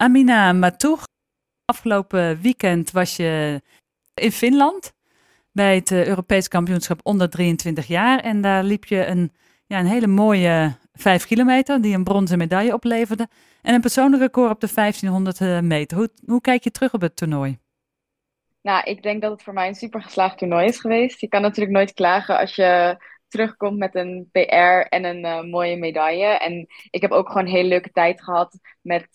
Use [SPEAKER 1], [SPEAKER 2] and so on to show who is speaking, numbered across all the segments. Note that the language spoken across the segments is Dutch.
[SPEAKER 1] Amina Matoeg, afgelopen weekend was je in Finland bij het eh, Europees kampioenschap onder 23 jaar. En daar liep je een, ja, een hele mooie 5 kilometer die een bronzen medaille opleverde. En een persoonlijk record op de 1500 eh, meter. Hoe, hoe kijk je terug op het toernooi?
[SPEAKER 2] Nou, ik denk dat het voor mij een super geslaagd toernooi is geweest. Je kan natuurlijk nooit klagen als je terugkomt met een PR en een uh, mooie medaille. En ik heb ook gewoon een hele leuke tijd gehad met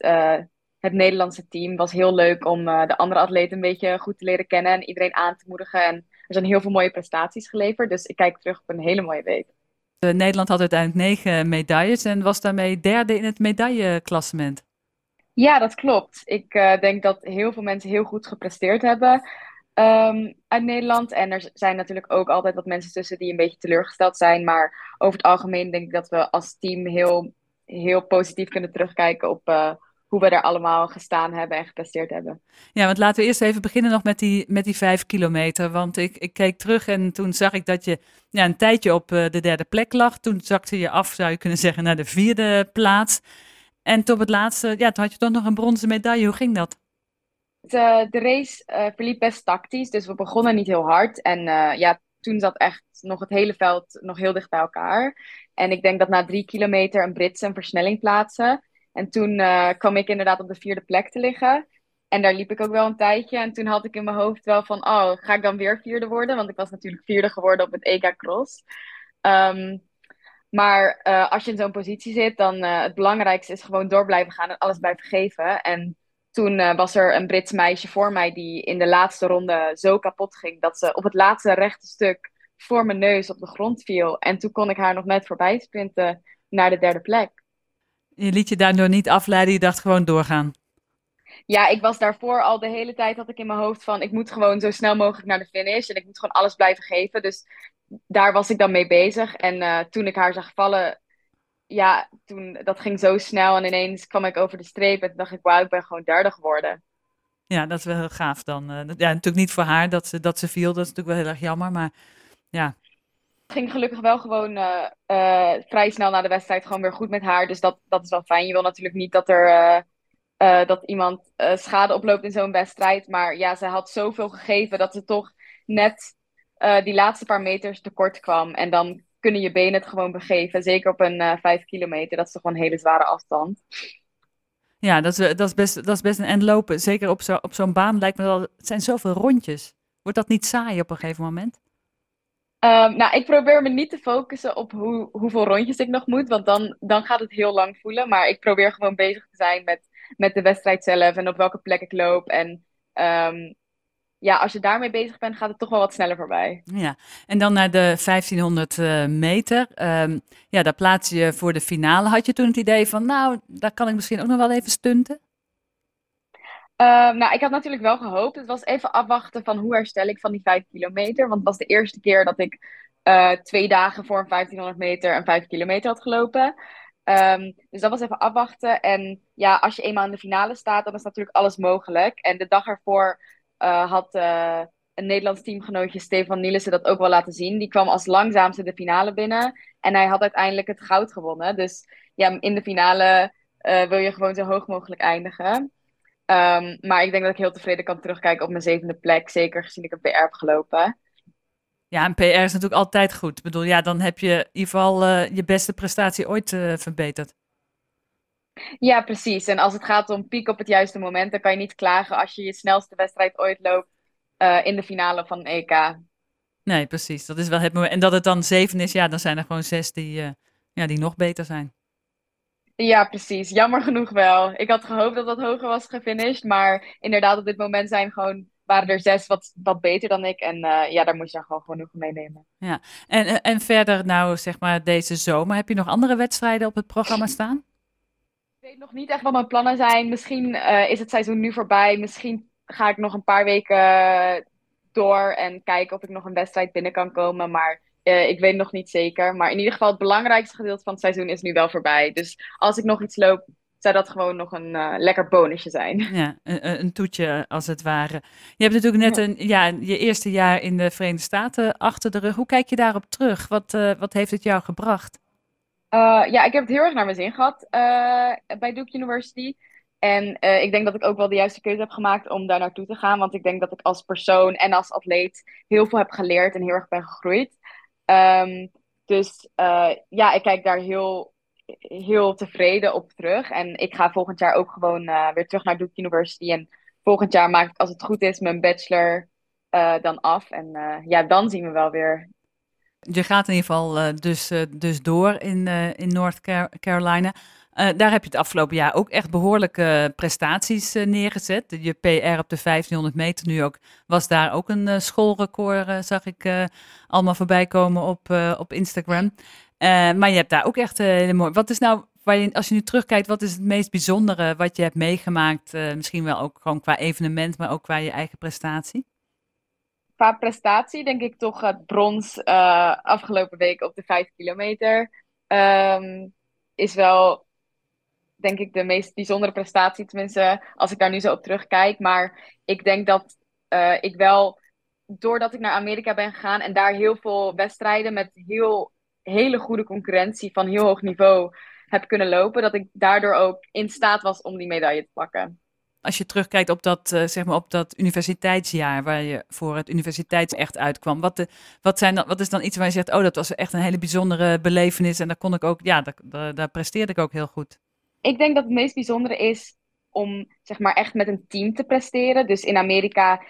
[SPEAKER 2] het Nederlandse team. Was heel leuk om uh, de andere atleten een beetje goed te leren kennen en iedereen aan te moedigen. En er zijn heel veel mooie prestaties geleverd. Dus ik kijk terug op een hele mooie week.
[SPEAKER 1] Nederland had uiteindelijk negen medailles en was daarmee derde in het medailleklassement.
[SPEAKER 2] Ja, dat klopt. Ik uh, denk dat heel veel mensen heel goed gepresteerd hebben um, uit Nederland. En er zijn natuurlijk ook altijd wat mensen tussen die een beetje teleurgesteld zijn. Maar over het algemeen denk ik dat we als team heel, heel positief kunnen terugkijken op uh, hoe we er allemaal gestaan hebben en gepresteerd hebben.
[SPEAKER 1] Ja, want laten we eerst even beginnen nog met die, met die vijf kilometer. Want ik, ik keek terug en toen zag ik dat je ja, een tijdje op uh, de derde plek lag. Toen zakte je af, zou je kunnen zeggen, naar de vierde plaats. En tot het laatste, ja, toen had je toch nog een bronzen medaille. Hoe ging dat?
[SPEAKER 2] De, de race uh, verliep best tactisch, dus we begonnen niet heel hard. En uh, ja, toen zat echt nog het hele veld nog heel dicht bij elkaar. En ik denk dat na drie kilometer een Brits een versnelling plaatsen. En toen uh, kwam ik inderdaad op de vierde plek te liggen. En daar liep ik ook wel een tijdje. En toen had ik in mijn hoofd wel van, oh, ga ik dan weer vierde worden? Want ik was natuurlijk vierde geworden op het EK Cross. Um, maar uh, als je in zo'n positie zit, dan uh, het belangrijkste is gewoon door blijven gaan en alles blijven geven. En toen was er een Brits meisje voor mij die in de laatste ronde zo kapot ging dat ze op het laatste rechte stuk voor mijn neus op de grond viel. En toen kon ik haar nog net voorbij sprinten naar de derde plek.
[SPEAKER 1] Je liet je daardoor niet afleiden, je dacht gewoon doorgaan.
[SPEAKER 2] Ja, ik was daarvoor al de hele tijd had ik in mijn hoofd van ik moet gewoon zo snel mogelijk naar de finish en ik moet gewoon alles blijven geven. Dus daar was ik dan mee bezig. En uh, toen ik haar zag vallen, ja, toen, dat ging zo snel en ineens kwam ik over de streep en toen dacht ik, wauw, ik ben gewoon derde geworden.
[SPEAKER 1] Ja, dat is wel heel gaaf dan. Uh, ja, natuurlijk niet voor haar dat ze, dat ze viel, dat is natuurlijk wel heel erg jammer, maar ja,
[SPEAKER 2] ging gelukkig wel gewoon uh, uh, vrij snel na de wedstrijd gewoon weer goed met haar. Dus dat, dat is wel fijn. Je wil natuurlijk niet dat er uh, dat iemand schade oploopt in zo'n wedstrijd. Maar ja, ze had zoveel gegeven dat ze toch net die laatste paar meters tekort kwam. En dan kunnen je benen het gewoon begeven. Zeker op een vijf kilometer. Dat is toch een hele zware afstand.
[SPEAKER 1] Ja, dat is, dat is, best, dat is best een end lopen. Zeker op zo'n op zo'n baan lijkt me wel. Het zijn zoveel rondjes. Wordt dat niet saai op een gegeven moment?
[SPEAKER 2] Um, nou, ik probeer me niet te focussen op hoe, hoeveel rondjes ik nog moet, want dan, dan gaat het heel lang voelen. Maar ik probeer gewoon bezig te zijn met, met de wedstrijd zelf en op welke plek ik loop. En um, ja, als je daarmee bezig bent, gaat het toch wel wat sneller voorbij.
[SPEAKER 1] Ja, en dan naar de 1500 uh, meter. Um, ja, daar plaats je voor de finale. Had je toen het idee van, nou, daar kan ik misschien ook nog wel even stunten?
[SPEAKER 2] Uh, nou, ik had natuurlijk wel gehoopt. Het was even afwachten van hoe herstel ik van die 5 kilometer. Want het was de eerste keer dat ik uh, twee dagen voor een 1500 meter een 5 kilometer had gelopen. Um, dus dat was even afwachten. En ja, als je eenmaal in de finale staat, dan is natuurlijk alles mogelijk. En de dag ervoor uh, had een Nederlands teamgenootje, Stefan Nielissen, dat ook wel laten zien. Die kwam als langzaamste de finale binnen. En hij had uiteindelijk het goud gewonnen. Dus ja, in de finale wil je gewoon zo hoog mogelijk eindigen. Um, maar ik denk dat ik heel tevreden kan terugkijken op mijn zevende plek. Zeker gezien ik een PR heb gelopen.
[SPEAKER 1] Ja, een PR is natuurlijk altijd goed. Ik bedoel, ja, dan heb je in ieder geval uh, je beste prestatie ooit uh, verbeterd.
[SPEAKER 2] Ja, precies. En als het gaat om piek op het juiste moment, dan kan je niet klagen als je je snelste wedstrijd ooit loopt uh, in de finale van EK.
[SPEAKER 1] Nee, precies. Dat is wel het moment. En dat het dan zeven is, ja, dan zijn er gewoon zes die, ja, die nog beter zijn.
[SPEAKER 2] Ja, precies. Jammer genoeg wel. Ik had gehoopt dat dat hoger was gefinished. Maar inderdaad, op dit moment zijn gewoon, waren er zes wat, wat beter dan ik. En uh, ja, daar moet je dan gewoon genoeg meenemen.
[SPEAKER 1] Ja, en, en verder nou, zeg maar, deze zomer, heb je nog andere wedstrijden op het programma staan?
[SPEAKER 2] Ik weet nog niet echt wat mijn plannen zijn. Misschien uh, is het seizoen nu voorbij. Misschien ga ik nog een paar weken door en kijken of ik nog een wedstrijd binnen kan komen. Maar uh, ik weet nog niet zeker. Maar in ieder geval, het belangrijkste gedeelte van het seizoen is nu wel voorbij. Dus als ik nog iets loop, zou dat gewoon nog een uh, lekker bonusje zijn.
[SPEAKER 1] Ja, een, een, toetje als het ware. Je hebt natuurlijk net een, ja, je eerste jaar in de Verenigde Staten achter de rug. Hoe kijk je daarop terug? Wat, uh, wat heeft het jou gebracht?
[SPEAKER 2] ja, ik heb het heel erg naar mijn zin gehad bij Duke University. En uh, ik denk dat ik ook wel de juiste keuze heb gemaakt om daar naartoe te gaan. Want ik denk dat ik als persoon en als atleet heel veel heb geleerd en heel erg ben gegroeid. Um, dus uh, ja, ik kijk daar heel, heel tevreden op terug. En ik ga volgend jaar ook gewoon uh, weer terug naar Duke University. En volgend jaar maak ik, als het goed is, mijn bachelor dan af. En ja, dan zien we wel weer
[SPEAKER 1] je gaat in ieder geval dus, dus door in, in North Carolina. Daar heb je het afgelopen jaar ook echt behoorlijke prestaties neergezet. Je PR op de 1500 meter nu ook was daar ook een schoolrecord, zag ik allemaal voorbij komen op, op Instagram. maar je hebt daar ook echt hele mooi. Wat is nou, als je nu terugkijkt, wat is het meest bijzondere wat je hebt meegemaakt? misschien wel ook gewoon qua evenement, maar ook qua je eigen prestatie?
[SPEAKER 2] qua prestatie denk ik toch het brons afgelopen week op de 5 kilometer. Um, is wel, denk ik, de meest bijzondere prestatie. Tenminste, als ik daar nu zo op terugkijk. Maar ik denk dat uh, ik wel, doordat ik naar Amerika ben gegaan en daar heel veel wedstrijden met heel, hele goede concurrentie van heel hoog niveau heb kunnen lopen, dat ik daardoor ook in staat was om die medaille te pakken
[SPEAKER 1] als je terugkijkt op dat, uh, zeg maar op dat universiteitsjaar waar je voor het universiteits echt uitkwam, wat, de, wat, zijn dan, wat is dan iets waar je zegt, oh, dat was echt een hele bijzondere belevenis en daar kon ik ook, ja, daar, daar, presteerde ik ook heel goed.
[SPEAKER 2] Ik denk dat het meest bijzondere is om, zeg maar, echt met een team te presteren. Dus in Amerika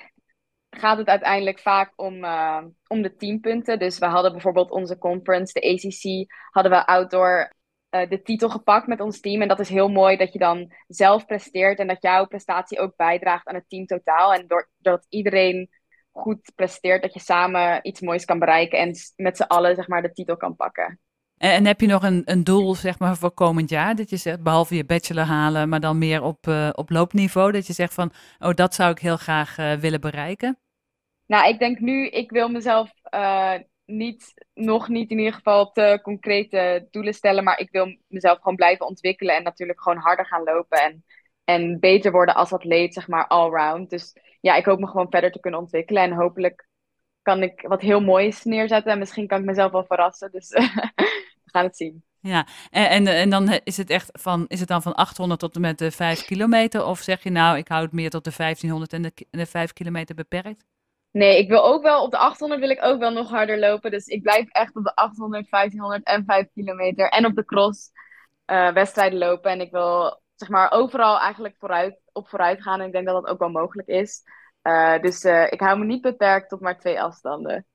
[SPEAKER 2] gaat het uiteindelijk vaak om, uh, om de teampunten. Dus we hadden bijvoorbeeld onze conference, de ACC, hadden we outdoor uh, de titel gepakt met ons team. En dat is heel mooi dat je dan zelf presteert en dat jouw prestatie ook bijdraagt aan het team totaal. En doordat iedereen goed presteert, dat je samen iets moois kan bereiken en met z'n allen zeg maar, de titel kan pakken.
[SPEAKER 1] En, heb je nog een, een doel zeg maar, voor komend jaar? Dat je zegt, behalve je bachelor halen, maar dan meer op, uh, op loopniveau. Dat je zegt van, oh, dat zou ik heel graag uh, willen bereiken.
[SPEAKER 2] Nou, ik denk nu, ik wil mezelf niet, nog niet in ieder geval te concrete doelen stellen. Maar ik wil mezelf gewoon blijven ontwikkelen. En natuurlijk gewoon harder gaan lopen. En, en beter worden als atleet, zeg maar, allround. Dus ja, ik hoop me gewoon verder te kunnen ontwikkelen. En hopelijk kan ik wat heel moois neerzetten. En misschien kan ik mezelf wel verrassen. Dus gaan het zien.
[SPEAKER 1] Ja, en, en, en, dan is het echt van, is het dan van 800 tot en met de 5 kilometer? Of zeg je nou, ik hou het meer tot de 1500 en de, de 5 kilometer beperkt?
[SPEAKER 2] Nee, ik wil ook wel op de 800 wil ik ook wel nog harder lopen. Dus ik blijf echt op de 800, 1500 en 5 kilometer. En op de cross uh, wedstrijden lopen. En ik wil zeg maar overal eigenlijk vooruit, op vooruit gaan. En ik denk dat dat ook wel mogelijk is. Uh, dus uh, ik hou me niet beperkt tot maar twee afstanden.